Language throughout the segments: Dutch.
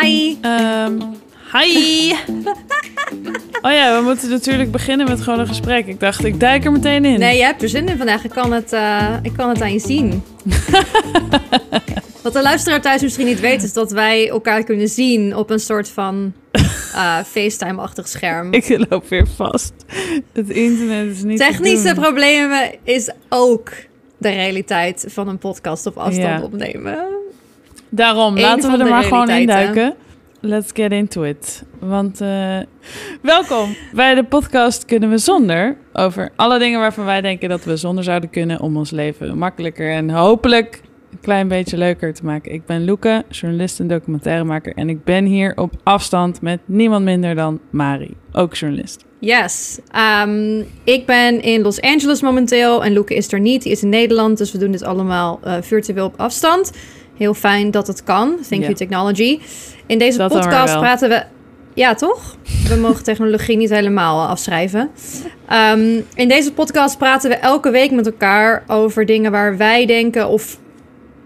Hi. Um, hi. oh ja, we moeten natuurlijk beginnen met gewoon een gesprek. Ik dacht, ik duik er meteen in. Nee, jij hebt er zin in vandaag. Ik kan het, uh, ik kan het aan je zien. Wat de luisteraar thuis misschien niet weet, is dat wij elkaar kunnen zien op een soort van uh, FaceTime-achtig scherm. Ik loop weer vast. Het internet is niet. Technische problemen is ook de realiteit van een podcast op afstand opnemen. Daarom, laten we er maar gewoon in duiken. Let's get into it. Want uh, welkom bij de podcast Kunnen we Zonder. Over alle dingen waarvan wij denken dat we zonder zouden kunnen om ons leven makkelijker en hopelijk een klein beetje leuker te maken. Ik ben Loeke, journalist en documentairemaker. En ik ben hier op afstand met niemand minder dan Mari, ook journalist. Yes. Um, ik ben in Los Angeles momenteel en Loeke is er niet. Die is in Nederland, dus we doen dit allemaal uh, virtueel op afstand. Heel fijn dat het kan. Thank you technology. In deze podcast praten we... Ja, toch? We mogen technologie niet helemaal afschrijven. Um, in deze podcast praten we elke week met elkaar over dingen waar wij denken of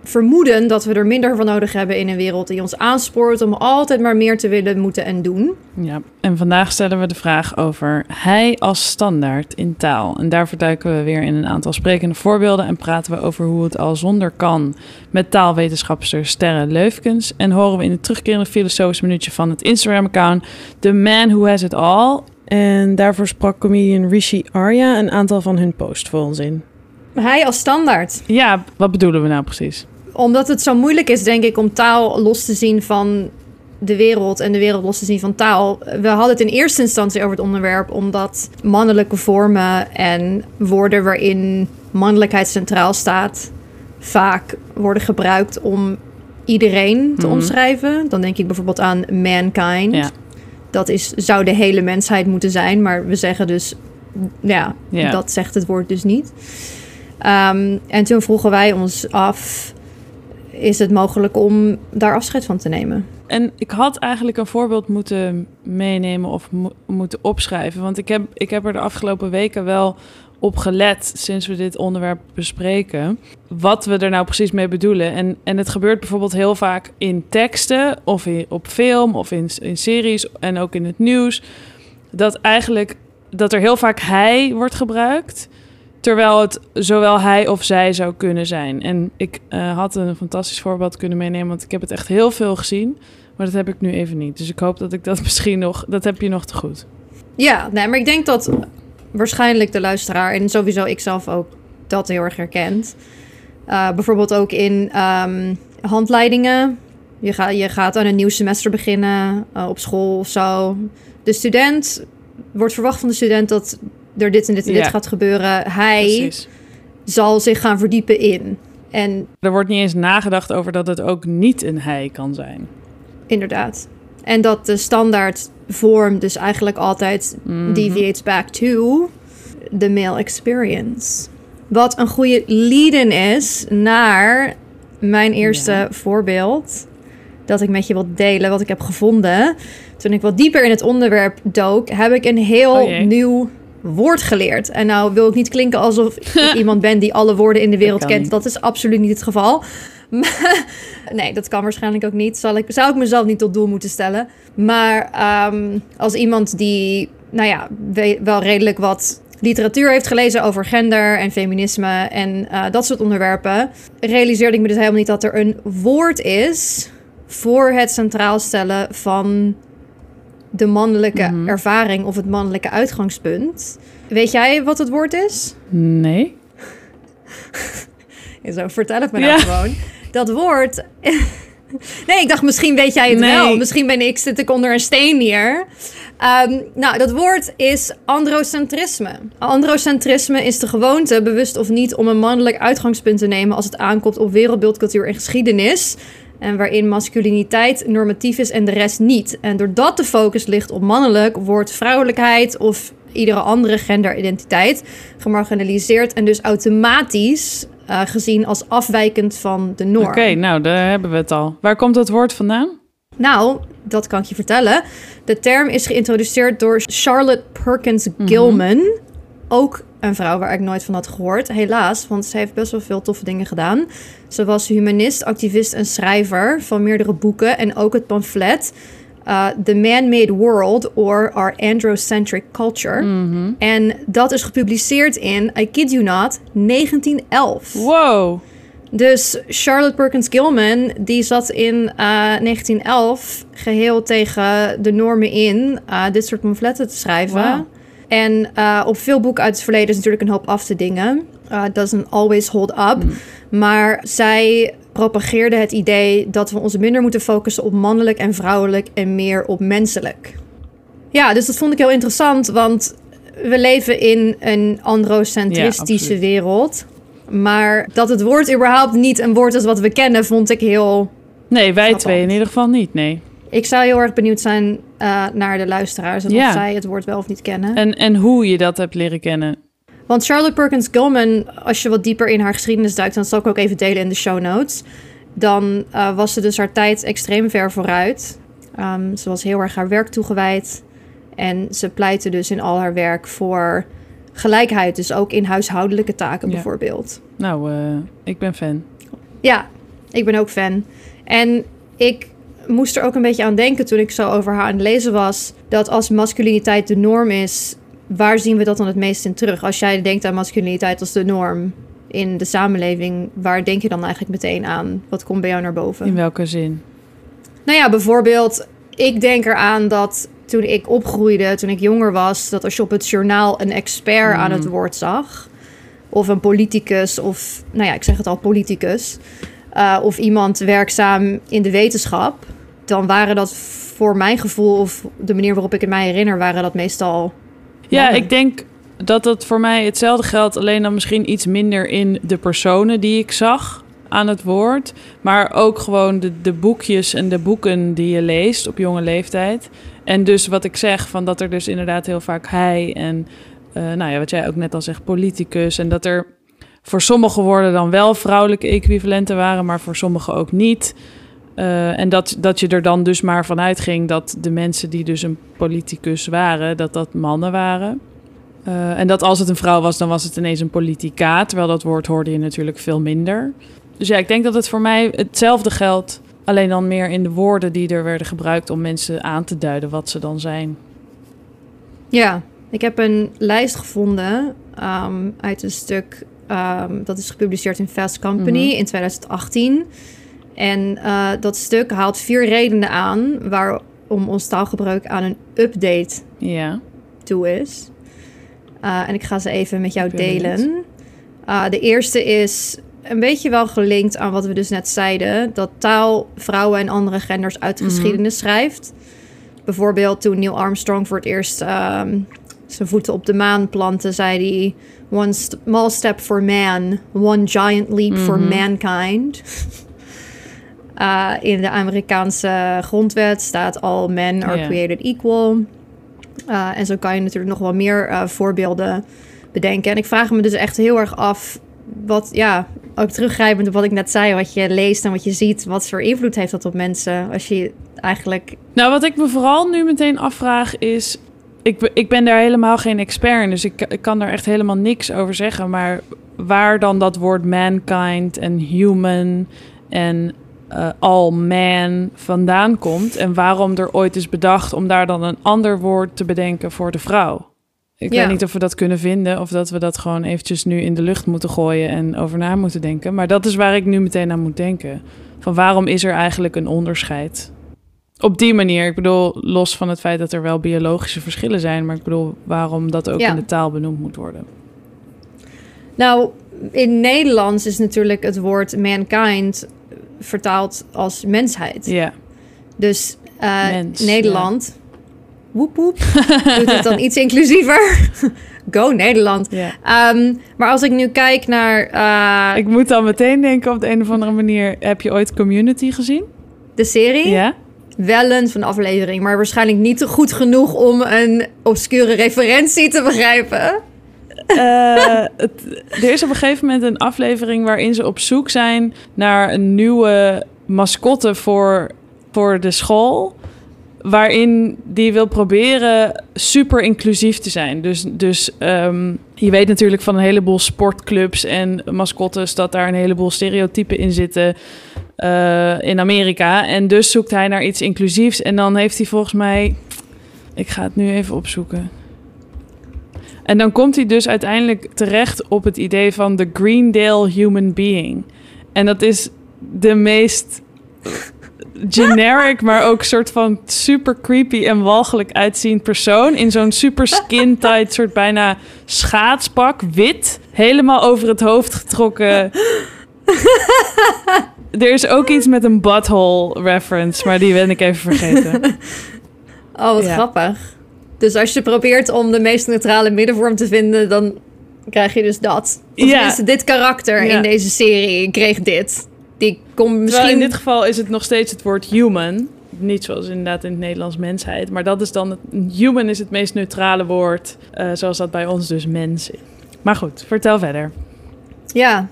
vermoeden dat we er minder van nodig hebben in een wereld die ons aanspoort om altijd maar meer te willen, moeten en doen. Ja, en vandaag stellen we de vraag over hij als standaard in taal. En daarvoor duiken we weer in een aantal sprekende voorbeelden en praten we over hoe het al zonder kan met taalwetenschapster Sterre Leufkens. En horen we in het terugkerende filosofische minuutje van het Instagram-account The Man Who Has It All. En daarvoor sprak comedian Rishi Arya een aantal van hun posts voor ons in. Hij als standaard. Ja, wat bedoelen we nou precies? omdat het zo moeilijk is, denk ik, om taal los te zien van de wereld en de wereld los te zien van taal. We hadden het in eerste instantie over het onderwerp omdat mannelijke vormen en woorden waarin mannelijkheid centraal staat vaak worden gebruikt om iedereen te mhm. omschrijven. Dan denk ik bijvoorbeeld aan mankind. Ja. Dat is, zou de hele mensheid moeten zijn, maar we zeggen dus, ja, ja. dat zegt het woord dus niet. Um, en toen vroegen wij ons af is het mogelijk om daar afscheid van te nemen. En ik had eigenlijk een voorbeeld moeten meenemen of moeten opschrijven. Want ik heb, ik heb er de afgelopen weken wel op gelet sinds we dit onderwerp bespreken. Wat we er nou precies mee bedoelen. En, en het gebeurt bijvoorbeeld heel vaak in teksten of in, op film of in, in series en ook in het nieuws. Dat eigenlijk dat er heel vaak hij wordt gebruikt. Terwijl het zowel hij of zij zou kunnen zijn. En ik uh, had een fantastisch voorbeeld kunnen meenemen, want ik heb het echt heel veel gezien. Maar dat heb ik nu even niet. Dus ik hoop dat ik dat misschien nog. Dat heb je nog te goed. Ja, nee, maar ik denk dat waarschijnlijk de luisteraar en sowieso ik zelf ook dat heel erg herkent. Uh, bijvoorbeeld ook in um, handleidingen. Je, ga, je gaat aan een nieuw semester beginnen uh, op school of zo. De student wordt verwacht van de student dat er dit en dit en dit gaat gebeuren. Hij zal zich gaan verdiepen in. En er wordt niet eens nagedacht over dat het ook niet een hij kan zijn. Inderdaad. En dat de standaard vorm dus eigenlijk altijd mm deviates back to the male experience. Wat een goede lead-in is naar mijn eerste voorbeeld. Dat ik met je wil delen wat ik heb gevonden. Toen ik wat dieper in het onderwerp dook, heb ik een heel oh nieuw woord geleerd. En nou wil ik niet klinken alsof ik iemand ben die alle woorden in de wereld kent. Dat is absoluut niet het geval. nee, dat kan waarschijnlijk ook niet. Zal ik, zou ik mezelf niet tot doel moeten stellen. Maar ehm, als iemand die, nou ja, wel redelijk wat literatuur heeft gelezen over gender en feminisme en uh, dat soort onderwerpen, realiseerde ik me dus helemaal niet dat er een woord is voor het centraal stellen van de mannelijke mhm. ervaring of het mannelijke uitgangspunt. Weet jij wat het woord is? Nee. Zo, vertel het me nou gewoon. Dat woord... nee, ik dacht misschien weet jij het wel. Misschien ben ik, zit ik onder een steen hier. Ehm, nou, dat woord is androcentrisme. Androcentrisme is de gewoonte, bewust of niet, om een mannelijk uitgangspunt te nemen als het aankomt op wereldbeeld, cultuur en geschiedenis. En waarin masculiniteit normatief is en de rest niet. En doordat de focus ligt op mannelijk, wordt vrouwelijkheid of iedere andere genderidentiteit gemarginaliseerd en dus automatisch uh, gezien als afwijkend van de norm. Oké, nou daar hebben we het al. Waar komt dat woord vandaan? Nou, dat kan ik je vertellen. De term is geïntroduceerd door Charlotte Perkins mhm. Gilman, ook een vrouw waar ik nooit van had gehoord. Helaas, want ze heeft best wel veel toffe dingen gedaan. Ze was humanist, activist en schrijver van meerdere boeken. En ook het pamflet uh, The Man-Made World or Our Androcentric Culture. En dat is gepubliceerd in, I kid you not, 1911. Wow. Dus Charlotte Perkins Gilman, die zat in uh, 1911 geheel tegen de normen in uh, dit soort pamfletten te schrijven. En uh, op veel boeken uit het verleden is natuurlijk een hoop af te dingen. Uh, doesn't always hold up. Maar zij propageerde het idee dat we ons minder moeten focussen op mannelijk en vrouwelijk en meer op menselijk. Ja, dus dat vond ik heel interessant, want we leven in een androcentristische Ja, wereld. Maar dat het woord überhaupt niet een woord is wat we kennen, vond ik heel. Nee, wij Grappig. twee in ieder geval niet, nee. Ik zou heel erg benieuwd zijn uh, naar de luisteraars en Ja. of zij het woord wel of niet kennen. En, en hoe je dat hebt leren kennen. Want Charlotte Perkins Gilman, als je wat dieper in haar geschiedenis duikt, dan zal ik ook even delen in de show notes. Dan uh, was ze dus haar tijd extreem ver vooruit. Um, ze was heel erg haar werk toegewijd. En ze pleitte dus in al haar werk voor gelijkheid. Dus ook in huishoudelijke taken Ja. bijvoorbeeld. Nou, eh, ik ben fan. Ja, ik ben ook fan. En ik moest er ook een beetje aan denken toen ik zo over haar aan het lezen was. Dat als masculiniteit de norm is, waar zien we dat dan het meest in terug? Als jij denkt aan masculiniteit als de norm in de samenleving, waar denk je dan eigenlijk meteen aan? Wat komt bij jou naar boven? In welke zin? Nou ja, bijvoorbeeld, ik denk eraan dat toen ik opgroeide, toen ik jonger was, dat als je op het journaal een expert aan het woord zag, of een politicus, of nou ja, ik zeg het al, politicus, uh, of iemand werkzaam in de wetenschap, dan waren dat voor mijn gevoel, of de manier waarop ik het mij herinner, waren dat meestal. Ja, mannen. ik denk dat dat voor mij hetzelfde geldt, alleen dan misschien iets minder in de personen die ik zag aan het woord. Maar ook gewoon de, de boekjes en de boeken die je leest op jonge leeftijd. En dus wat ik zeg, van dat er dus inderdaad heel vaak hij en, uh, nou ja, wat jij ook net al zegt, politicus. En dat er voor sommige woorden dan wel vrouwelijke equivalenten waren, maar voor sommige ook niet. Uh, en dat, dat je er dan dus maar vanuit ging dat de mensen die dus een politicus waren, dat dat mannen waren. Uh, en dat als het een vrouw was, dan was het ineens een politica. Terwijl dat woord hoorde je natuurlijk veel minder. Dus ja, ik denk dat het voor mij hetzelfde geldt. Alleen dan meer in de woorden die er werden gebruikt om mensen aan te duiden wat ze dan zijn. Ja, ik heb een lijst gevonden um, uit een stuk um, dat is gepubliceerd in Fast Company mm -hmm. in 2018. En uh, dat stuk haalt vier redenen aan waarom ons taalgebruik aan een update toe is. Uh, en ik ga ze even met jou delen. Uh, de eerste is een beetje wel gelinkt aan wat we dus net zeiden: dat taal vrouwen en andere genders uit de mm -hmm. geschiedenis schrijft. Bijvoorbeeld toen Neil Armstrong voor het eerst um, zijn voeten op de maan plantte, zei hij: One small step for man, one giant leap mm -hmm. for mankind. Uh, in de Amerikaanse grondwet staat all men are created equal. Uh, en zo kan je natuurlijk nog wel meer uh, voorbeelden bedenken. En ik vraag me dus echt heel erg af, wat, ja, ook teruggrijpend op wat ik net zei, wat je leest en wat je ziet, wat voor invloed heeft dat op mensen als je eigenlijk. Nou, wat ik me vooral nu meteen afvraag is. Ik, ik ben daar helemaal geen expert in, dus ik, ik kan daar echt helemaal niks over zeggen. Maar waar dan dat woord mankind en human en uh, all man vandaan komt. En waarom er ooit is bedacht om daar dan een ander woord te bedenken voor de vrouw. Ik Ja. weet niet of we dat kunnen vinden of dat we dat gewoon eventjes nu in de lucht moeten gooien en over na moeten denken. Maar dat is waar ik nu meteen aan moet denken. Van waarom is er eigenlijk een onderscheid? Op die manier, ik bedoel, los van het feit dat er wel biologische verschillen zijn, maar ik bedoel, waarom dat ook Ja. in de taal benoemd moet worden. Nou, in Nederlands is natuurlijk het woord mankind vertaald als mensheid. Ja, Dus uh, Mens, Nederland, woep woep, doet het dan iets inclusiever. Go Nederland. ja. Ehm, maar als ik nu kijk naar uh, Ik moet dan meteen denken op de een of andere manier, heb je ooit Community gezien? de serie, Ja? Wel een van de aflevering, maar waarschijnlijk niet goed genoeg om een obscure referentie te begrijpen. Eh, er is op een gegeven moment een aflevering waarin ze op zoek zijn naar een nieuwe mascotte voor, voor de school. waarin die wil proberen super inclusief te zijn. Dus, dus ehm, je weet natuurlijk van een heleboel sportclubs en mascottes dat daar een heleboel stereotypen in zitten eh, in Amerika. En dus zoekt hij naar iets inclusiefs. En dan heeft hij volgens mij. Ik ga het nu even opzoeken. En dan komt hij dus uiteindelijk terecht op het idee van de Greendale Human Being. En dat is de meest generic, maar ook soort van super creepy en walgelijk uitziend persoon. In zo'n super skin tight, soort bijna schaatspak, wit. Helemaal over het hoofd getrokken. Er is ook iets met een butthole reference, maar die ben ik even vergeten. Oh, wat Ja. grappig. Dus als je probeert om de meest neutrale middenvorm te vinden, dan krijg je dus dat. Of Ja. tenminste, dit karakter Ja. in deze serie kreeg dit. Die komt Misschien... in dit geval is het nog steeds het woord human. Niet zoals inderdaad in het Nederlands mensheid. Maar dat is dan... Het, human is het meest neutrale woord. eh, zoals dat bij ons dus mens is. Maar goed, vertel verder. Ja.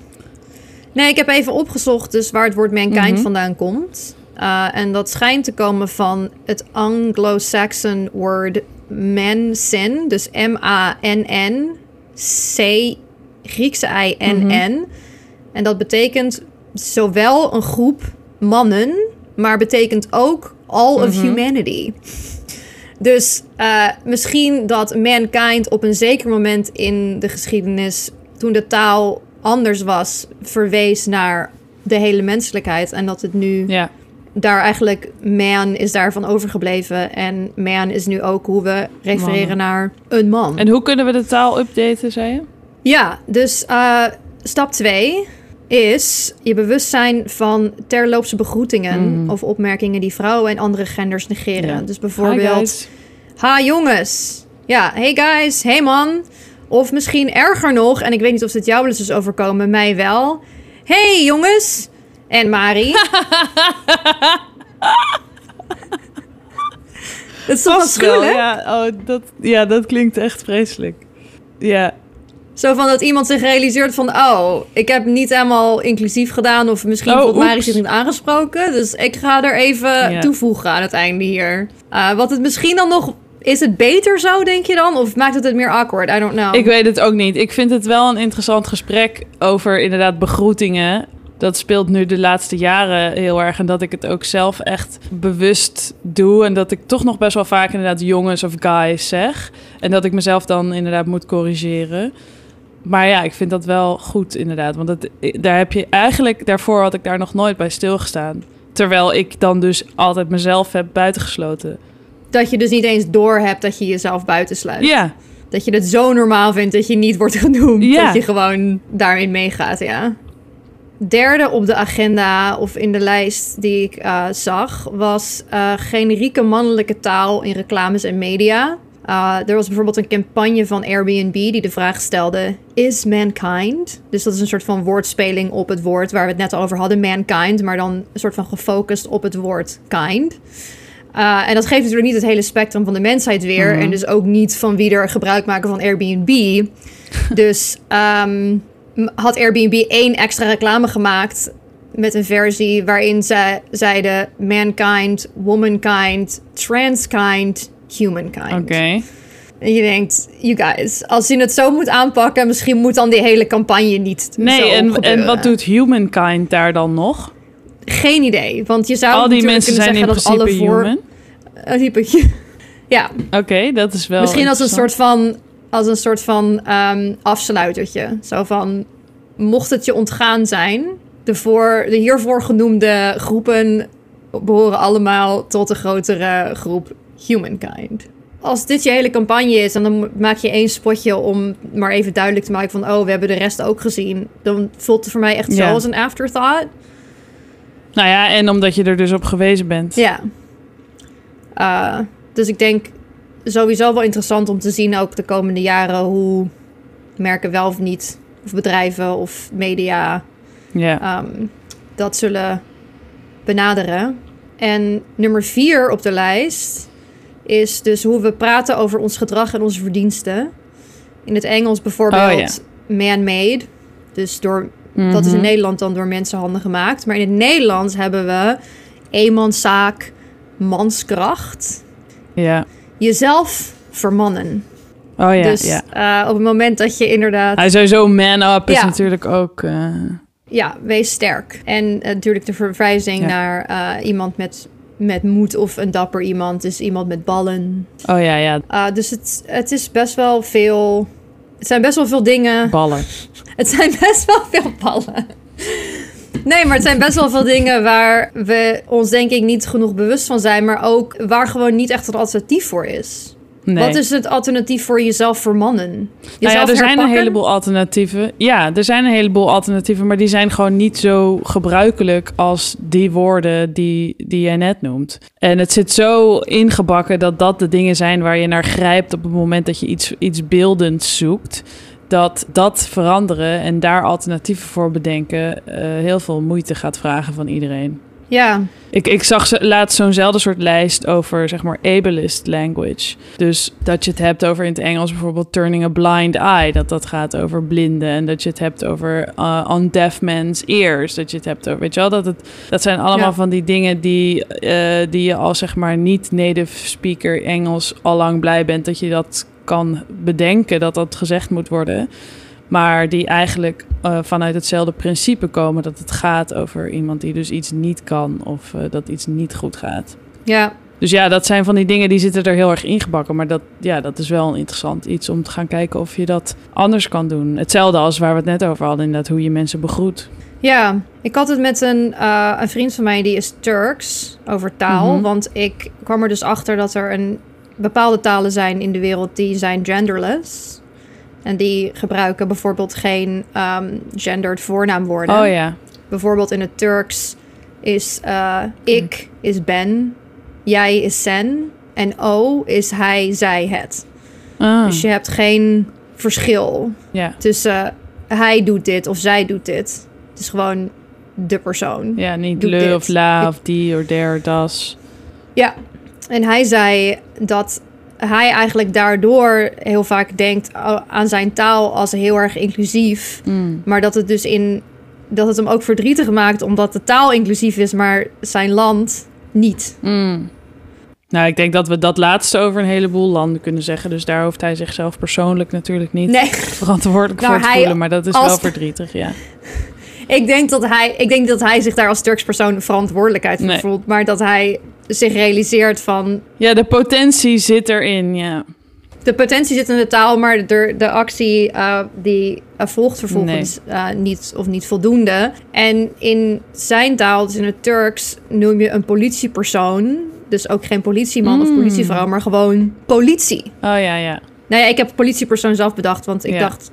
Nee, ik heb even opgezocht dus waar het woord mankind Mhm. vandaan komt. Uh, en dat schijnt te komen van het Anglo-Saxon woord mensen. Dus M-A-N-N. C, Griekse I-N-N. En dat betekent zowel een groep mannen, maar betekent ook all of Mhm. humanity. Dus eh, misschien dat mankind op een zeker moment in de geschiedenis, toen de taal anders was, verwees naar de hele menselijkheid. En dat het nu Ja, daar eigenlijk man is daarvan overgebleven. En man is nu ook hoe we refereren Mannen. naar een man. en hoe kunnen we de taal updaten, zei je? Ja, dus eh, stap 2 is je bewustzijn van terloopse begroetingen Mhm. of opmerkingen die vrouwen en andere genders negeren. Ja. Dus bijvoorbeeld, ha jongens, ja, hey guys, hey man. Of misschien erger nog, en ik weet niet of dit jou wel eens is overkomen, mij wel. Hey jongens en Mari. Het is toch wel? Ja, oh, dat, ja, dat klinkt echt vreselijk. Ja, Zo van dat iemand zich realiseert van... oh, ik heb niet helemaal inclusief gedaan... of misschien Oh, voelt Mari oeps. zich niet aangesproken. Dus ik ga er even Ja. toevoegen aan het einde hier. Eh, wat het misschien dan nog... Is het beter zo, denk je dan? Of maakt het het meer awkward? I don't know. Ik weet het ook niet. Ik vind het wel een interessant gesprek over inderdaad begroetingen. Dat speelt nu de laatste jaren heel erg. En dat ik het ook zelf echt bewust doe. En dat ik toch nog best wel vaak inderdaad jongens of guys zeg. En dat ik mezelf dan inderdaad moet corrigeren. Maar ja, ik vind dat wel goed inderdaad. Want het, daar heb je eigenlijk, daarvoor had ik daar nog nooit bij stilgestaan. Terwijl ik dan dus altijd mezelf heb buitengesloten. Dat je dus niet eens door hebt dat je jezelf buitensluit. Ja, Dat je het zo normaal vindt dat je niet wordt genoemd. Ja. Dat je gewoon daarin meegaat, ja. Derde op de agenda of in de lijst die ik eh, zag... was eh, generieke mannelijke taal in reclames en media. Uh, er was bijvoorbeeld een campagne van Airbnb die de vraag stelde: Is mankind? Dus dat is een soort van woordspeling op het woord waar we het net over hadden, mankind, maar dan een soort van gefocust op het woord kind. Uh, en dat geeft natuurlijk niet het hele spectrum van de mensheid weer. Mhm. En dus ook niet van wie er gebruik maken van Airbnb. dus ehm, had Airbnb één extra reclame gemaakt met een versie waarin ze zeiden mankind, womankind, transkind, humankind. oké. En je denkt, you guys, als je het zo moet aanpakken, misschien moet dan die hele campagne niet Nee, en, en gebeuren. wat doet humankind daar dan nog? Geen idee, want je zou Al die mensen zijn kunnen in zeggen dat principe alle voor... human. Typetje. Ja, Oké, dat is wel. misschien als een soort van, als een soort van ehm, afsluitertje. Zo van, mocht het je ontgaan zijn, de, voor, de hiervoor genoemde groepen behoren allemaal tot de grotere groep humankind. Als dit je hele campagne is en dan maak je één spotje om maar even duidelijk te maken van, oh, we hebben de rest ook gezien. Dan voelt het voor mij echt zo Ja. als een afterthought. Nou ja, en omdat je er dus op gewezen bent. Ja. Uh, dus ik denk sowieso wel interessant om te zien ook de komende jaren hoe merken wel of niet, of bedrijven of media Ja. um, dat zullen benaderen. En nummer vier op de lijst is dus hoe we praten over ons gedrag en onze verdiensten. In het Engels bijvoorbeeld man-made. Dus door dat is in Mhm. Nederland dan door mensenhanden gemaakt. Maar in het Nederlands hebben we eenmanszaak, manskracht Ja. jezelf vermannen. Oh ja, dus ja. eh, op het moment dat je inderdaad... Hij sowieso man up is Ja. natuurlijk ook... eh, Ja, wees sterk. En eh, natuurlijk de verwijzing Ja. naar iemand met, met moed of een dapper iemand is iemand met ballen. oh ja, ja, dus het, het is best wel veel... Het zijn best wel veel dingen. ballen. Het zijn best wel veel ballen. Nee, maar het zijn best wel veel dingen waar we ons denk ik niet genoeg bewust van zijn. Maar ook waar gewoon niet echt een alternatief voor is. Nee. Wat is het alternatief voor jezelf vermannen? Nou Jezelf ja, er zijn een heleboel alternatieven. Ja, er zijn een heleboel alternatieven, maar die zijn gewoon niet zo gebruikelijk als die woorden die, die jij net noemt. En het zit zo ingebakken dat dat de dingen zijn waar je naar grijpt op het moment dat je iets, iets beeldends zoekt. Dat dat veranderen en daar alternatieven voor bedenken eh, heel veel moeite gaat vragen van iedereen. Ja, Ik, ik zag laatst zo'nzelfde soort lijst over, zeg maar, ableist language. Dus dat je het hebt over in het Engels bijvoorbeeld turning a blind eye. Dat dat gaat over blinden. En dat je het hebt over uh, on deaf man's ears. Dat je het hebt over, weet je wel, dat het... Dat zijn allemaal Ja. van die dingen die, eh, die je als, zeg maar, niet native speaker Engels al lang blij bent dat je dat kan bedenken, dat dat gezegd moet worden. Maar die eigenlijk eh, vanuit hetzelfde principe komen. Dat het gaat over iemand die dus iets niet kan of eh, dat iets niet goed gaat. ja, Dus ja, dat zijn van die dingen die zitten er heel erg ingebakken. Maar dat, ja, dat is wel een interessant iets om te gaan kijken of je dat anders kan doen. Hetzelfde als waar we het net over hadden, inderdaad, hoe je mensen begroet. Ja, ik had het met een, eh, een vriend van mij die is Turks over taal. Mhm. Want ik kwam er dus achter dat er een bepaalde talen zijn in de wereld die zijn genderless. En die gebruiken bijvoorbeeld geen ehm, gendered voornaamwoorden. Oh ja, Bijvoorbeeld in het Turks is eh, ik is ben, jij is sen en o is hij, zij, het. ah, Dus je hebt geen verschil ja. tussen hij doet dit of zij doet dit. Het is gewoon de persoon. ja, niet le dit. of la of die of der, das. Ja, en hij zei dat hij eigenlijk daardoor heel vaak denkt a- aan zijn taal als heel erg inclusief. Mm. Maar dat het dus in dat het hem ook verdrietig maakt omdat de taal inclusief is, maar zijn land niet. Mm. Nou, ik denk dat we dat laatste over een heleboel landen kunnen zeggen. Dus daar hoeft hij zichzelf persoonlijk natuurlijk niet Nee, verantwoordelijk Nou, voor te hij voelen. Maar dat is als- wel verdrietig, ja. Ik denk dat hij, ik denk dat hij zich daar als Turks persoon verantwoordelijkheid voor Nee. voelt, maar dat hij zich realiseert van Ja, de potentie zit erin, ja. de potentie zit in de taal, maar de, de actie eh, die eh, volgt vervolgens eh, niet of niet voldoende. En in zijn taal, dus in het Turks, noem je een politiepersoon. Dus ook geen politieman of Mm. politievrouw, maar gewoon politie. Oh ja, ja. Nou ja, ik heb politiepersoon zelf bedacht, want ik Ja. dacht,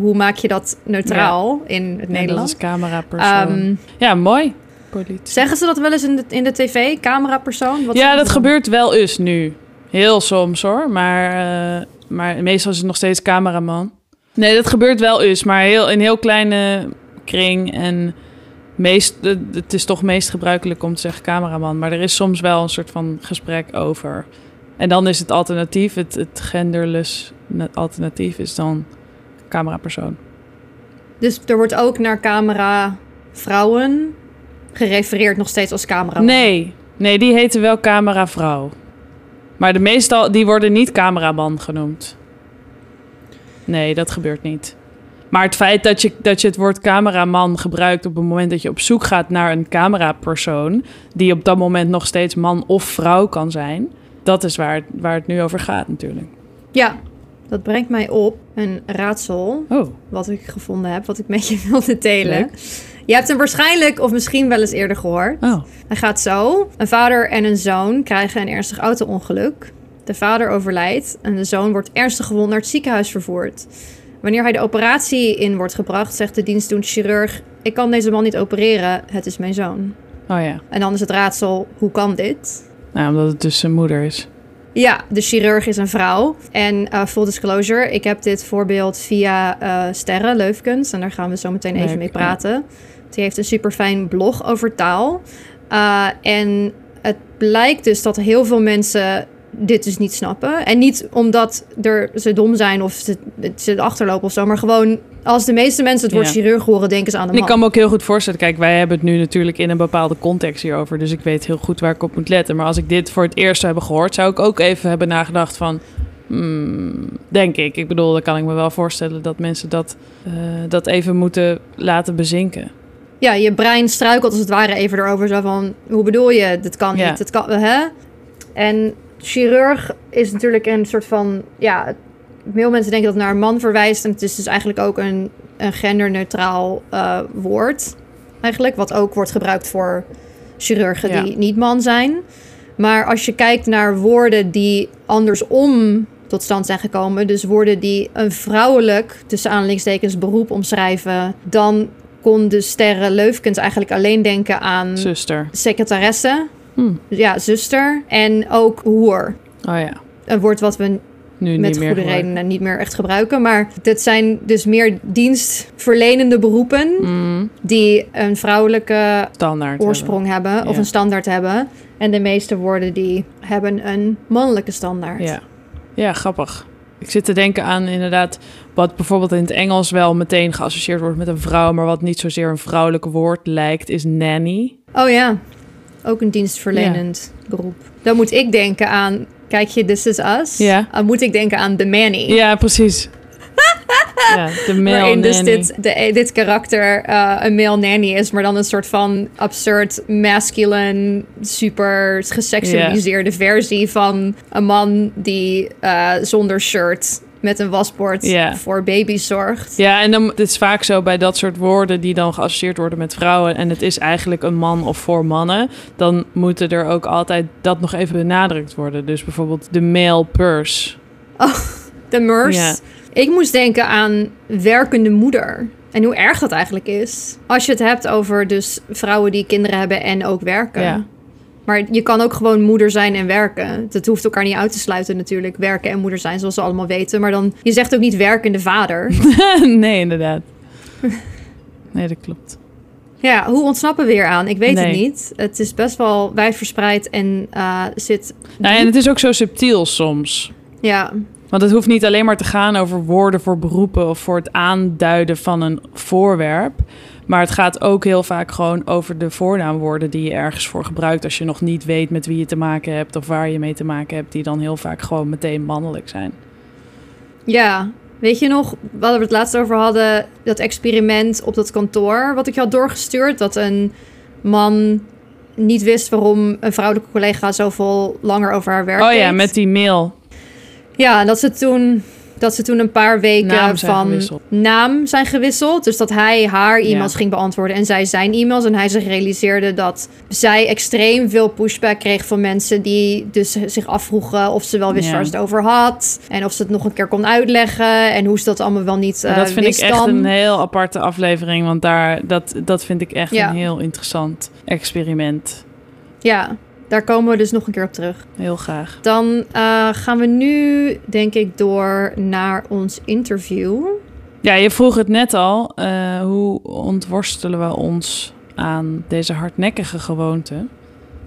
hoe maak je dat neutraal in het Nederlands? is camerapersoon. Ehm, ja, mooi. Politie. zeggen ze dat wel eens in de, in de tv, camerapersoon? Wat ja, dat gebeurt wel eens nu. Heel soms hoor, maar, eh, maar meestal is het nog steeds cameraman. Nee, dat gebeurt wel eens, maar heel, in heel kleine kring. En meest, het is toch meest gebruikelijk om te zeggen cameraman. Maar er is soms wel een soort van gesprek over. En dan is het alternatief, het, het genderless alternatief is dan camerapersoon. Dus er wordt ook naar camera vrouwen gerefereerd nog steeds als camera. Nee, nee, die heten wel cameravrouw. Maar de meestal, die worden niet cameraman genoemd. Nee, dat gebeurt niet. Maar het feit dat je, dat je het woord cameraman gebruikt op het moment dat je op zoek gaat naar een camerapersoon, die op dat moment nog steeds man of vrouw kan zijn, dat is waar, waar het nu over gaat natuurlijk. Ja, dat brengt mij op een raadsel Oh, wat ik gevonden heb, wat ik met je wilde delen. Leuk. Je hebt hem waarschijnlijk of misschien wel eens eerder gehoord. oh. Hij gaat zo. Een vader en een zoon krijgen een ernstig auto-ongeluk. De vader overlijdt en de zoon wordt ernstig gewond naar het ziekenhuis vervoerd. Wanneer hij de operatie in wordt gebracht, zegt de dienstdoende chirurg... ik kan deze man niet opereren, het is mijn zoon. Oh ja, En dan is het raadsel, hoe kan dit? nou, omdat het dus zijn moeder is. Ja, de chirurg is een vrouw. En eh, full disclosure, ik heb dit voorbeeld via eh Sterre Leufkens. En daar gaan we zo meteen even Leuk, mee ja. praten. Die heeft een super fijn blog over taal. Uh, en het blijkt dus dat heel veel mensen dit dus niet snappen. En niet omdat er, ze dom zijn of ze, ze achterlopen of zo, maar gewoon als de meeste mensen het woord Ja. chirurg horen, denken ze aan de man. ik kan me ook heel goed voorstellen. Kijk, wij hebben het nu natuurlijk in een bepaalde context hierover. Dus ik weet heel goed waar ik op moet letten. Maar als ik dit voor het eerst zou hebben gehoord, zou ik ook even hebben nagedacht van. hmm, denk ik. Ik bedoel, dan kan ik me wel voorstellen dat mensen dat, eh, dat even moeten laten bezinken. Ja, je brein struikelt als het ware even erover. Zo van, hoe bedoel je? Dit kan Ja. niet. Het kan, hè? En chirurg is natuurlijk een soort van... Ja, veel mensen denken dat het naar een man verwijst. En het is dus eigenlijk ook een, een genderneutraal eh, woord. Eigenlijk, wat ook wordt gebruikt voor chirurgen Ja. die niet man zijn. Maar als je kijkt naar woorden die andersom tot stand zijn gekomen... dus woorden die een vrouwelijk, tussen aanhalingstekens, beroep omschrijven... dan kon de sterren Leufkens eigenlijk alleen denken aan Zuster. secretaresse, Hmm. ja, zuster en ook hoer. Oh ja. Een woord wat we Nu met meer goede redenen niet meer echt gebruiken. Maar dit zijn dus meer dienstverlenende beroepen Mm, die een vrouwelijke standaard. oorsprong hebben, of Ja. een standaard hebben. En de meeste woorden die hebben een mannelijke standaard. Ja. ja, grappig. Ik zit te denken aan inderdaad wat bijvoorbeeld in het Engels wel meteen geassocieerd wordt met een vrouw, maar wat niet zozeer een vrouwelijk woord lijkt, is nanny. Oh ja, ook een dienstverlenend beroep. Dan moet ik denken aan, kijk je This Is Us? Ja. Dan moet ik denken aan The Manny. Ja, precies. ja, de male Waarin dus nanny. dit, de, dit karakter eh, een male nanny is, maar dan een soort van absurd, masculine, super geseksualiseerde versie van een man die eh, zonder shirt met een wasbord voor baby's zorgt. Ja, en dan het is vaak zo bij dat soort woorden die dan geassocieerd worden met vrouwen en het is eigenlijk een man of voor mannen, dan moeten er ook altijd dat nog even benadrukt worden. Dus bijvoorbeeld de male purse. De mers. Ja. Ik moest denken aan werkende moeder. En hoe erg dat eigenlijk is. Als je het hebt over dus vrouwen die kinderen hebben en ook werken. Ja. Maar je kan ook gewoon moeder zijn en werken. Dat hoeft elkaar niet uit te sluiten natuurlijk. Werken en moeder zijn, zoals we allemaal weten. Maar dan, je zegt ook niet werkende vader. nee, inderdaad. Nee, dat klopt. ja, hoe ontsnappen we weer aan? Ik weet het niet. Het is best wel wijdverspreid en eh, zit... Nou, en het is ook zo subtiel soms. Ja, Want het hoeft niet alleen maar te gaan over woorden voor beroepen of voor het aanduiden van een voorwerp. Maar het gaat ook heel vaak gewoon over de voornaamwoorden die je ergens voor gebruikt als je nog niet weet met wie je te maken hebt of waar je mee te maken hebt, die dan heel vaak gewoon meteen mannelijk zijn. ja. Weet je nog, waar we het laatst over hadden, dat experiment op dat kantoor, wat ik je had doorgestuurd, dat een man niet wist waarom een vrouwelijke collega zoveel langer over haar werk Oh ja, deed. met die mail. Ja, en dat ze toen, dat ze toen een paar weken Naam van gewisseld. naam zijn gewisseld. Dus dat hij haar e-mails Ja. ging beantwoorden en zij zijn e-mails. En hij zich realiseerde dat zij extreem veel pushback kreeg van mensen die dus zich afvroegen of ze wel wist Ja. waar ze het over had. En of ze het nog een keer kon uitleggen. En hoe ze dat allemaal wel niet eh dat vind ik echt dan. een heel aparte aflevering, want daar, dat, dat vind ik echt Ja. een heel interessant experiment. Ja, daar komen we dus nog een keer op terug. Heel graag. Dan eh, gaan we nu, denk ik, door naar ons interview. Ja, je vroeg het net al. eh, hoe ontworstelen we ons aan deze hardnekkige gewoonte?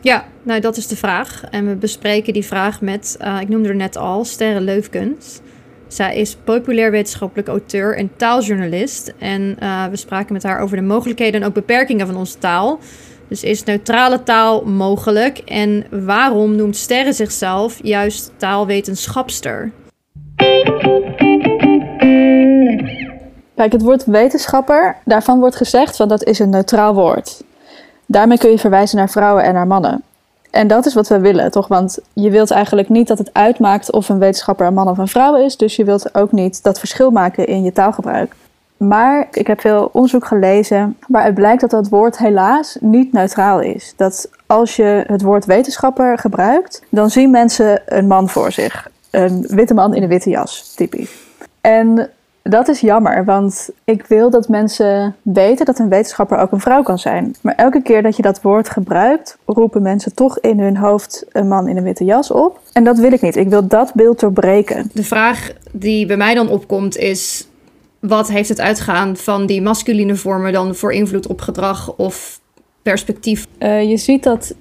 Ja, nou dat is de vraag. En we bespreken die vraag met, eh, ik noemde er net al, Sterre Leufkens. Zij is populair wetenschappelijk auteur en taaljournalist. En we spraken met haar over de mogelijkheden en ook beperkingen van onze taal. Dus is neutrale taal mogelijk? En waarom noemt Sterre zichzelf juist taalwetenschapster? Kijk, het woord wetenschapper, daarvan wordt gezegd van dat is een neutraal woord. Daarmee kun je verwijzen naar vrouwen en naar mannen. En dat is wat we willen, toch? Want je wilt eigenlijk niet dat het uitmaakt of een wetenschapper een man of een vrouw is. Dus je wilt ook niet dat verschil maken in je taalgebruik. Maar ik heb veel onderzoek gelezen waaruit blijkt dat dat woord helaas niet neutraal is. Dat als je het woord wetenschapper gebruikt, dan zien mensen een man voor zich. Een witte man in een witte jas, typisch. En dat is jammer, want ik wil dat mensen weten dat een wetenschapper ook een vrouw kan zijn. Maar elke keer dat je dat woord gebruikt, roepen mensen toch in hun hoofd een man in een witte jas op. En dat wil ik niet. Ik wil dat beeld doorbreken. De vraag die bij mij dan opkomt is... wat heeft het uitgaan van die masculine vormen dan voor invloed op gedrag of perspectief? Eh, je ziet dat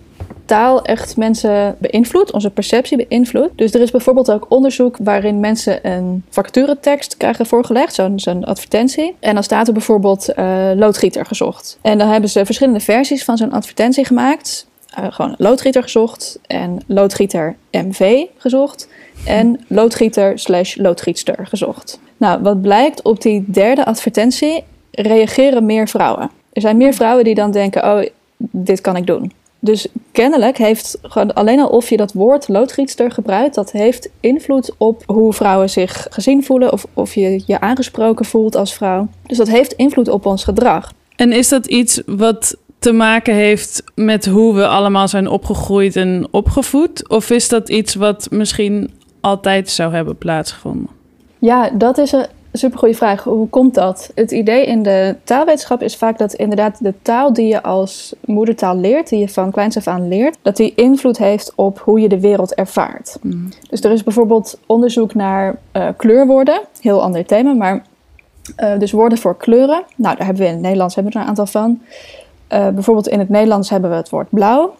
taal echt mensen beïnvloedt, onze perceptie beïnvloedt. Dus er is bijvoorbeeld ook onderzoek waarin mensen een vacaturetekst krijgen voorgelegd, zo'n advertentie. En dan staat er bijvoorbeeld uh, loodgieter gezocht. En dan hebben ze verschillende versies van zo'n advertentie gemaakt. Uh, gewoon loodgieter gezocht en loodgieter MV gezocht en loodgieter slash loodgietster gezocht. Nou, wat blijkt op die derde advertentie reageren meer vrouwen. Er zijn meer vrouwen die dan denken, oh, dit kan ik doen. Dus kennelijk heeft gewoon alleen al of je dat woord loodgietster gebruikt, dat heeft invloed op hoe vrouwen zich gezien voelen of of je je aangesproken voelt als vrouw. Dus dat heeft invloed op ons gedrag. En is dat iets wat te maken heeft met hoe we allemaal zijn opgegroeid en opgevoed? Of is dat iets wat misschien altijd zou hebben plaatsgevonden? Ja, dat is een supergoeie vraag. Hoe komt dat? Het idee in de taalwetenschap is vaak dat inderdaad de taal die je als moedertaal leert, die je van kleins af aan leert, dat die invloed heeft op hoe je de wereld ervaart. Mm. Dus er is bijvoorbeeld onderzoek naar uh, kleurwoorden, heel ander thema, maar uh, dus woorden voor kleuren. Nou, daar hebben we in het Nederlands hebben we er een aantal van. Uh, bijvoorbeeld in het Nederlands hebben we het woord blauw.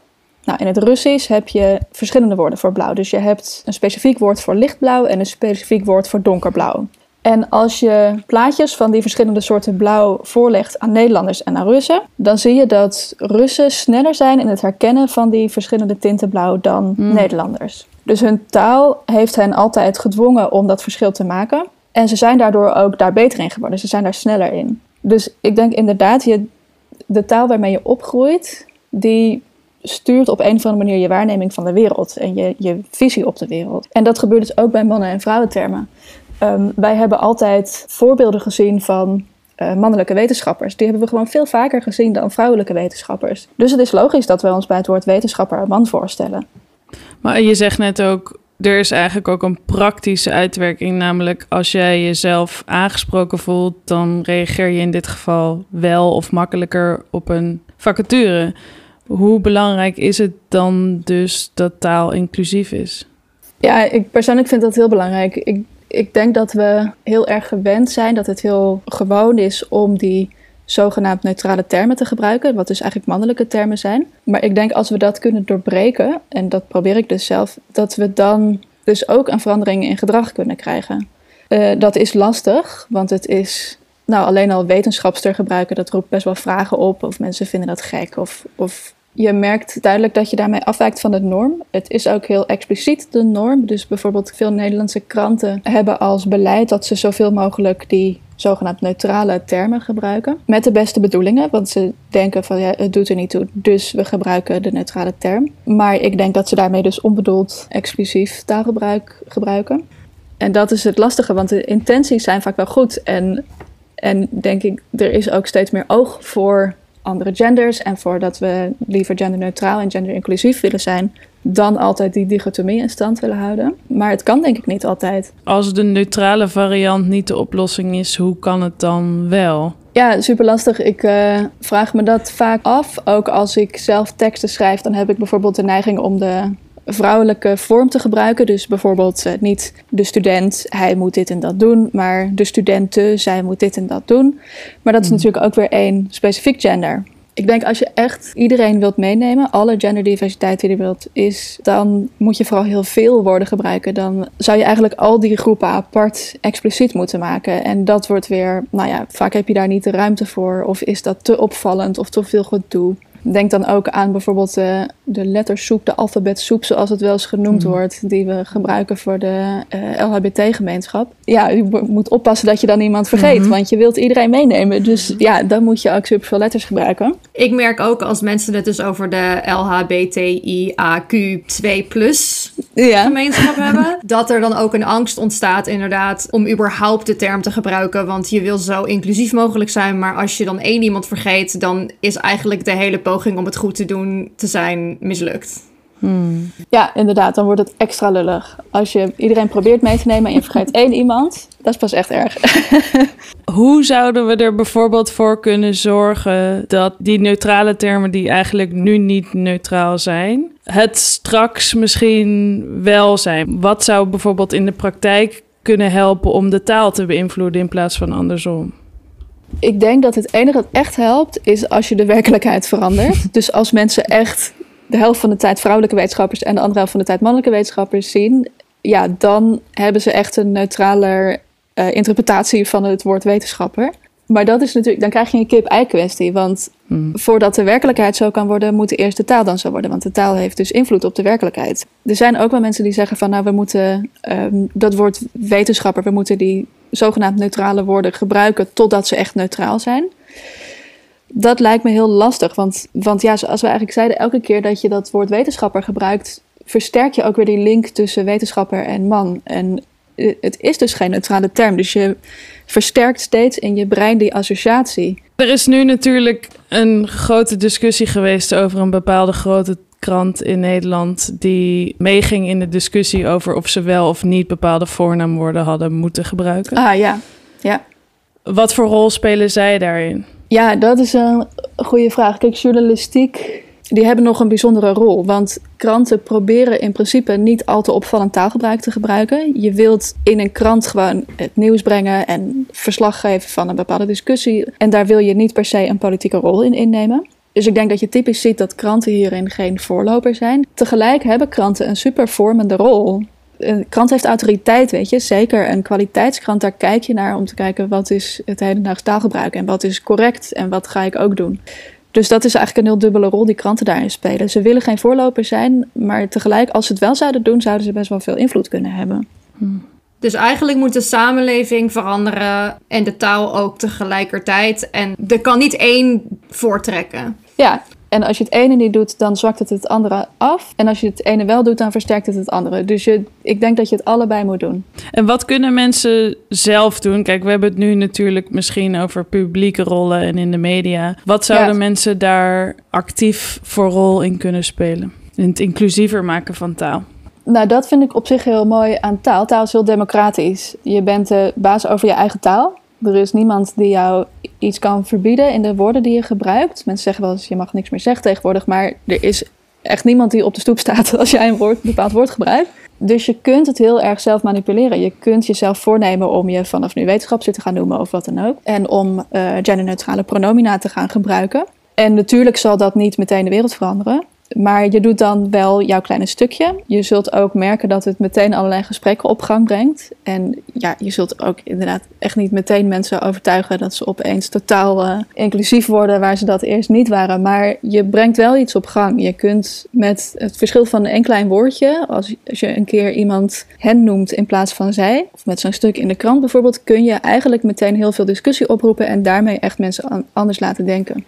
Nou, in het Russisch heb je verschillende woorden voor blauw. Dus je hebt een specifiek woord voor lichtblauw en een specifiek woord voor donkerblauw. En als je plaatjes van die verschillende soorten blauw voorlegt aan Nederlanders en aan Russen, dan zie je dat Russen sneller zijn in het herkennen van die verschillende tinten blauw dan hmm. Nederlanders. Dus hun taal heeft hen altijd gedwongen om dat verschil te maken. En ze zijn daardoor ook daar beter in geworden. Ze zijn daar sneller in. Dus ik denk inderdaad, je, de taal waarmee je opgroeit, die stuurt op een of andere manier je waarneming van de wereld en je, je visie op de wereld. En dat gebeurt dus ook bij mannen- en vrouwentermen. Um, wij hebben altijd voorbeelden gezien van uh, mannelijke wetenschappers. Die hebben we gewoon veel vaker gezien dan vrouwelijke wetenschappers. Dus het is logisch dat we ons bij het woord wetenschapper een man voorstellen. Maar je zegt net ook, er is eigenlijk ook een praktische uitwerking. Namelijk, als jij jezelf aangesproken voelt, dan reageer je in dit geval wel of makkelijker op een vacature. Hoe belangrijk is het dan dus dat taal inclusief is? Ja, ik persoonlijk vind dat heel belangrijk. Ik, ik denk dat we heel erg gewend zijn dat het heel gewoon is om die zogenaamd neutrale termen te gebruiken, wat dus eigenlijk mannelijke termen zijn. Maar ik denk als we dat kunnen doorbreken, en dat probeer ik dus zelf, dat we dan dus ook een verandering in gedrag kunnen krijgen. Uh, dat is lastig, want het is nou, alleen al wetenschapster gebruiken, dat roept best wel vragen op. Of mensen vinden dat gek. Of, of je merkt duidelijk dat je daarmee afwijkt van de norm. Het is ook heel expliciet de norm. Dus bijvoorbeeld veel Nederlandse kranten hebben als beleid dat ze zoveel mogelijk die zogenaamd neutrale termen gebruiken. Met de beste bedoelingen, want ze denken van ja, het doet er niet toe, dus we gebruiken de neutrale term. Maar ik denk dat ze daarmee dus onbedoeld exclusief taalgebruik gebruiken. En dat is het lastige, want de intenties zijn vaak wel goed. En, en denk ik, er is ook steeds meer oog voor andere genders en voor dat we liever genderneutraal en genderinclusief willen zijn, dan altijd die dichotomie in stand willen houden. Maar het kan denk ik niet altijd. Als de neutrale variant niet de oplossing is, hoe kan het dan wel? Ja, super lastig. Ik uh, vraag me dat vaak af. Ook als ik zelf teksten schrijf, dan heb ik bijvoorbeeld de neiging om de vrouwelijke vorm te gebruiken. Dus bijvoorbeeld uh, niet de student, hij moet dit en dat doen, maar de studenten, zij moet dit en dat doen. Maar dat is hmm. natuurlijk ook weer één specifiek gender. Ik denk als je echt iedereen wilt meenemen, alle genderdiversiteit die er wilt is, dan moet je vooral heel veel woorden gebruiken. Dan zou je eigenlijk al die groepen apart expliciet moeten maken. En dat wordt weer, nou ja, vaak heb je daar niet de ruimte voor. Of is dat te opvallend of te veel gedoe. Denk dan ook aan bijvoorbeeld uh, de lettersoep, de alfabetsoep, zoals het wel eens genoemd mm. wordt, die we gebruiken voor de uh, eh, LHBT-gemeenschap. Ja, je moet oppassen dat je dan iemand vergeet, mhm. want je wilt iedereen meenemen. Dus ja, dan moet je ook superveel letters gebruiken. Ik merk ook als mensen het dus over de LHBTIAQ2 plus ja. gemeenschap hebben, dat er dan ook een angst ontstaat inderdaad om überhaupt de term te gebruiken, want je wil zo inclusief mogelijk zijn, maar als je dan één iemand vergeet, dan is eigenlijk de hele poging om het goed te doen te zijn mislukt. Hmm. Ja, inderdaad, dan wordt het extra lullig. Als je iedereen probeert mee te nemen en je vergeet één iemand, dat is pas echt erg. Hoe zouden we er bijvoorbeeld voor kunnen zorgen dat die neutrale termen, die eigenlijk nu niet neutraal zijn, het straks misschien wel zijn? Wat zou bijvoorbeeld in de praktijk kunnen helpen om de taal te beïnvloeden in plaats van andersom? Ik denk dat het enige dat echt helpt is als je de werkelijkheid verandert. dus als mensen echt de helft van de tijd vrouwelijke wetenschappers en de andere helft van de tijd mannelijke wetenschappers zien, ja, dan hebben ze echt een neutraler uh, interpretatie van het woord wetenschapper. Maar dat is natuurlijk, dan krijg je een kip-ei kwestie. Want hmm. voordat de werkelijkheid zo kan worden, moet eerst de taal dan zo worden. Want de taal heeft dus invloed op de werkelijkheid. Er zijn ook wel mensen die zeggen van nou, we moeten um, dat woord wetenschapper, we moeten die zogenaamd neutrale woorden gebruiken totdat ze echt neutraal zijn. Dat lijkt me heel lastig. Want, want ja, zoals we eigenlijk zeiden, elke keer dat je dat woord wetenschapper gebruikt, versterk je ook weer die link tussen wetenschapper en man. En eh, het is dus geen neutrale term. Dus je versterkt steeds in je brein die associatie. Er is nu natuurlijk een grote discussie geweest over een bepaalde grote krant in Nederland die meeging in de discussie over of ze wel of niet bepaalde voornaamwoorden hadden moeten gebruiken. Ah ja, ja. Wat voor rol spelen zij daarin? Ja, dat is een goede vraag. Kijk, journalistiek die hebben nog een bijzondere rol. Want kranten proberen in principe niet al te opvallend taalgebruik te gebruiken. Je wilt in een krant gewoon het nieuws brengen en verslag geven van een bepaalde discussie. En daar wil je niet per se een politieke rol in innemen. Dus ik denk dat je typisch ziet dat kranten hierin geen voorloper zijn. Tegelijk hebben kranten een super vormende rol. Een krant heeft autoriteit, weet je. Zeker een kwaliteitskrant, daar kijk je naar om te kijken wat is het hedendaags taalgebruik en wat is correct en wat ga ik ook doen. Dus dat is eigenlijk een heel dubbele rol die kranten daarin spelen. Ze willen geen voorloper zijn, maar tegelijk, als ze het wel zouden doen, zouden ze best wel veel invloed kunnen hebben. Hmm. Dus eigenlijk moet de samenleving veranderen en de taal ook tegelijkertijd. En er kan niet één voortrekken. Ja, en als je het ene niet doet, dan zwakt het het andere af. En als je het ene wel doet, dan versterkt het het andere. Dus je, ik denk dat je het allebei moet doen. En wat kunnen mensen zelf doen? Kijk, we hebben het nu natuurlijk misschien over publieke rollen en in de media. Wat zouden mensen daar actief voor rol in kunnen spelen? In het inclusiever maken van taal. Nou, dat vind ik op zich heel mooi aan taal. Taal is heel democratisch. Je bent de baas over je eigen taal. Er is niemand die jou iets kan verbieden in de woorden die je gebruikt. Mensen zeggen wel eens, je mag niks meer zeggen tegenwoordig, maar er is echt niemand die op de stoep staat als jij een, woord, bepaald woord gebruikt. Dus je kunt het heel erg zelf manipuleren. Je kunt jezelf voornemen om je vanaf nu wetenschapster te gaan noemen of wat dan ook. En om uh, genderneutrale pronomina te gaan gebruiken. En natuurlijk zal dat niet meteen de wereld veranderen. Maar je doet dan wel jouw kleine stukje. Je zult ook merken dat het meteen allerlei gesprekken op gang brengt. En ja, je zult ook inderdaad echt niet meteen mensen overtuigen dat ze opeens totaal uh, inclusief worden waar ze dat eerst niet waren. Maar je brengt wel iets op gang. Je kunt met het verschil van een klein woordje, als, als je een keer iemand hen noemt in plaats van zij, of met zo'n stuk in de krant bijvoorbeeld, kun je eigenlijk meteen heel veel discussie oproepen en daarmee echt mensen anders laten denken.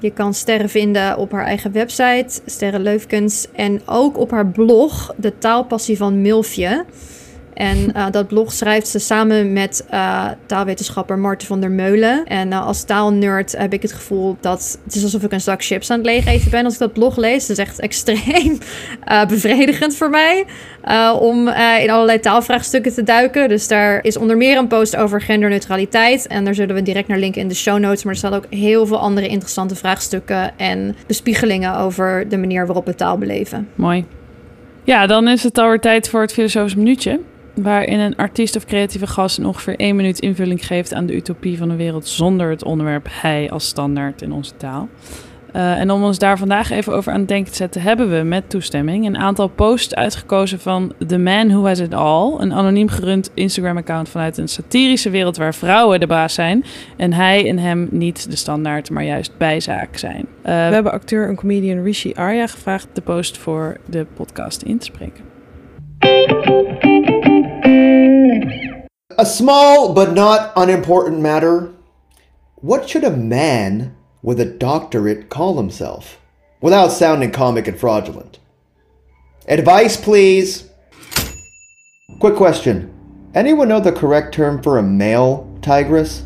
Je kan sterren vinden op haar eigen website, Sterren Leufkens. En ook op haar blog, De Taalpassie van Milfje. En uh, dat blog schrijft ze samen met uh, taalwetenschapper Marten van der Meulen. En uh, als taalnerd heb ik het gevoel dat het is alsof ik een zak chips aan het leeg eten ben als ik dat blog lees. Dat is echt extreem bevredigend voor mij om in allerlei taalvraagstukken te duiken. Dus daar is onder meer een post over genderneutraliteit. En daar zullen we direct naar linken in de show notes. Maar er staan ook heel veel andere interessante vraagstukken en bespiegelingen over de manier waarop we taal beleven. Mooi. Ja, dan is het alweer tijd voor het filosofisch minuutje waarin een artiest of creatieve gast in ongeveer één minuut invulling geeft aan de utopie van een wereld zonder het onderwerp hij als standaard in onze taal. Uh, en om ons daar vandaag even over aan het denken te zetten, hebben we met toestemming een aantal posts uitgekozen van The Man Who Has It All, een anoniem gerund Instagram-account vanuit een satirische wereld waar vrouwen de baas zijn en hij en hem niet de standaard, maar juist bijzaak zijn. Uh, we hebben acteur en comedian Rishi Arya gevraagd de post voor de podcast in te spreken. A small but not unimportant matter. What should a man with a doctorate call himself? Without sounding comic and fraudulent. Advice, please. Quick question. Anyone know the correct term for a male tigress?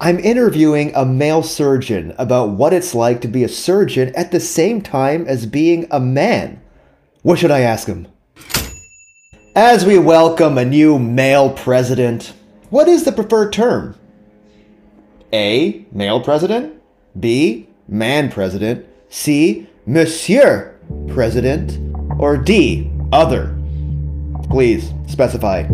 I'm interviewing a male surgeon about what it's like to be a surgeon at the same time as being a man. What should I ask him? As we welcome a new male president, what is the preferred term? A. Male president. B. Man president. C. Monsieur president. Or D. Other. Please specify.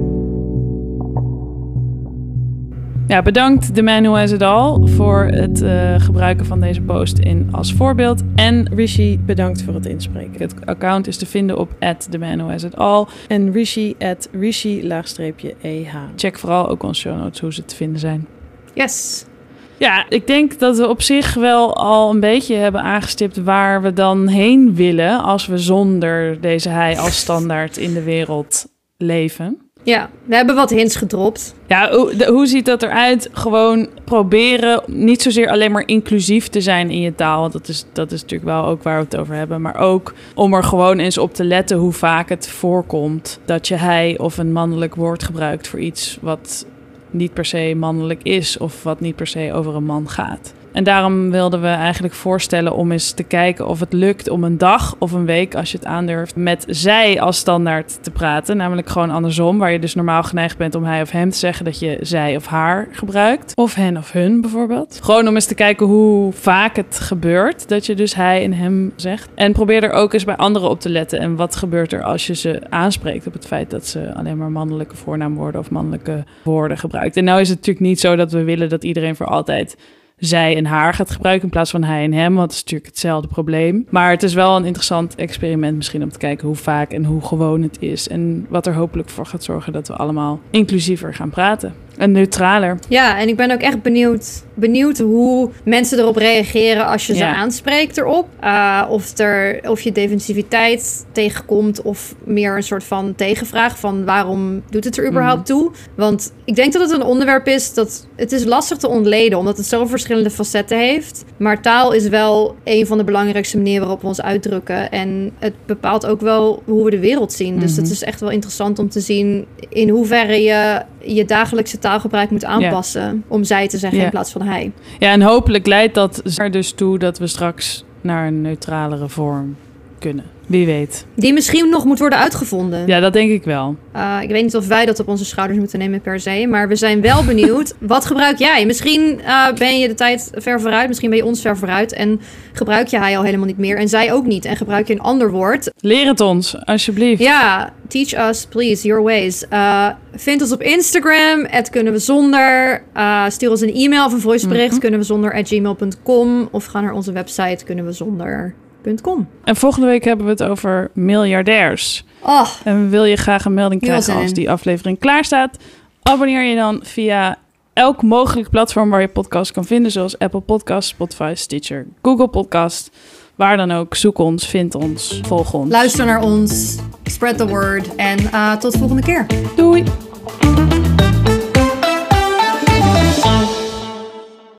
Ja, bedankt The Man Who Has It All voor het uh, gebruiken van deze post in als voorbeeld. En Rishi, bedankt voor het inspreken. Het account is te vinden op The Man Who Has It All en Rishi at Rishi-eh. Check vooral ook onze show notes hoe ze te vinden zijn. Yes. Ja, ik denk dat we op zich wel al een beetje hebben aangestipt waar we dan heen willen als we zonder deze hij als standaard in de wereld leven. Ja, we hebben wat hints gedropt. Ja, hoe, hoe ziet dat eruit? Gewoon proberen niet zozeer alleen maar inclusief te zijn in je taal. Want dat is, dat is natuurlijk wel ook waar we het over hebben. Maar ook om er gewoon eens op te letten hoe vaak het voorkomt dat je hij of een mannelijk woord gebruikt voor iets wat niet per se mannelijk is of wat niet per se over een man gaat. En daarom wilden we eigenlijk voorstellen om eens te kijken of het lukt om een dag of een week, als je het aandurft, met zij als standaard te praten. Namelijk gewoon andersom, waar je dus normaal geneigd bent om hij of hem te zeggen dat je zij of haar gebruikt. Of hen of hun bijvoorbeeld. Gewoon om eens te kijken hoe vaak het gebeurt dat je dus hij en hem zegt. En probeer er ook eens bij anderen op te letten. En wat gebeurt er als je ze aanspreekt op het feit dat ze alleen maar mannelijke voornaamwoorden of mannelijke woorden gebruikt. En nou is het natuurlijk niet zo dat we willen dat iedereen voor altijd zij en haar gaat gebruiken in plaats van hij en hem. Want het is natuurlijk hetzelfde probleem. Maar het is wel een interessant experiment misschien om te kijken hoe vaak en hoe gewoon het is. En wat er hopelijk voor gaat zorgen dat we allemaal inclusiever gaan praten. En neutraler. Ja, en ik ben ook echt benieuwd, benieuwd hoe mensen erop reageren als je ze aanspreekt erop. Uh, of, er, of je defensiviteit tegenkomt of meer een soort van tegenvraag van waarom doet het er überhaupt mhm. toe? Want ik denk dat het een onderwerp is dat het is lastig te ontleden, omdat het zo verschillende facetten heeft. Maar taal is wel een van de belangrijkste manieren waarop we ons uitdrukken. En het bepaalt ook wel hoe we de wereld zien. Dus het mhm. is echt wel interessant om te zien in hoeverre je je dagelijkse taalgebruik moet aanpassen. Om zij te zeggen in plaats van hij. Ja, en hopelijk leidt dat er dus toe dat we straks naar een neutralere vorm kunnen. Wie weet. Die misschien nog moet worden uitgevonden. Ja, dat denk ik wel. Uh, ik weet niet of wij dat op onze schouders moeten nemen per se. Maar we zijn wel benieuwd. wat gebruik jij? Misschien uh, ben je de tijd ver vooruit. Misschien ben je ons ver vooruit. En gebruik je hij al helemaal niet meer. En zij ook niet. En gebruik je een ander woord. Leer het ons, alsjeblieft. Ja, teach us, please, your ways. Uh, vind ons op Instagram. Het kunnen we zonder. stuur ons een e-mail of een voicebericht. Mm Kunnen we zonder. At gmail.com. Of ga naar onze website. Kunnen we zonder. En volgende week hebben we het over miljardairs. Oh, en wil je graag een melding krijgen als die aflevering klaar staat? Abonneer je dan via elk mogelijk platform waar je podcast kan vinden, zoals Apple Podcasts, Spotify, Stitcher, Google Podcast. Waar dan ook, zoek ons, vind ons, volg ons. Luister naar ons, spread the word en uh, tot de volgende keer. Doei!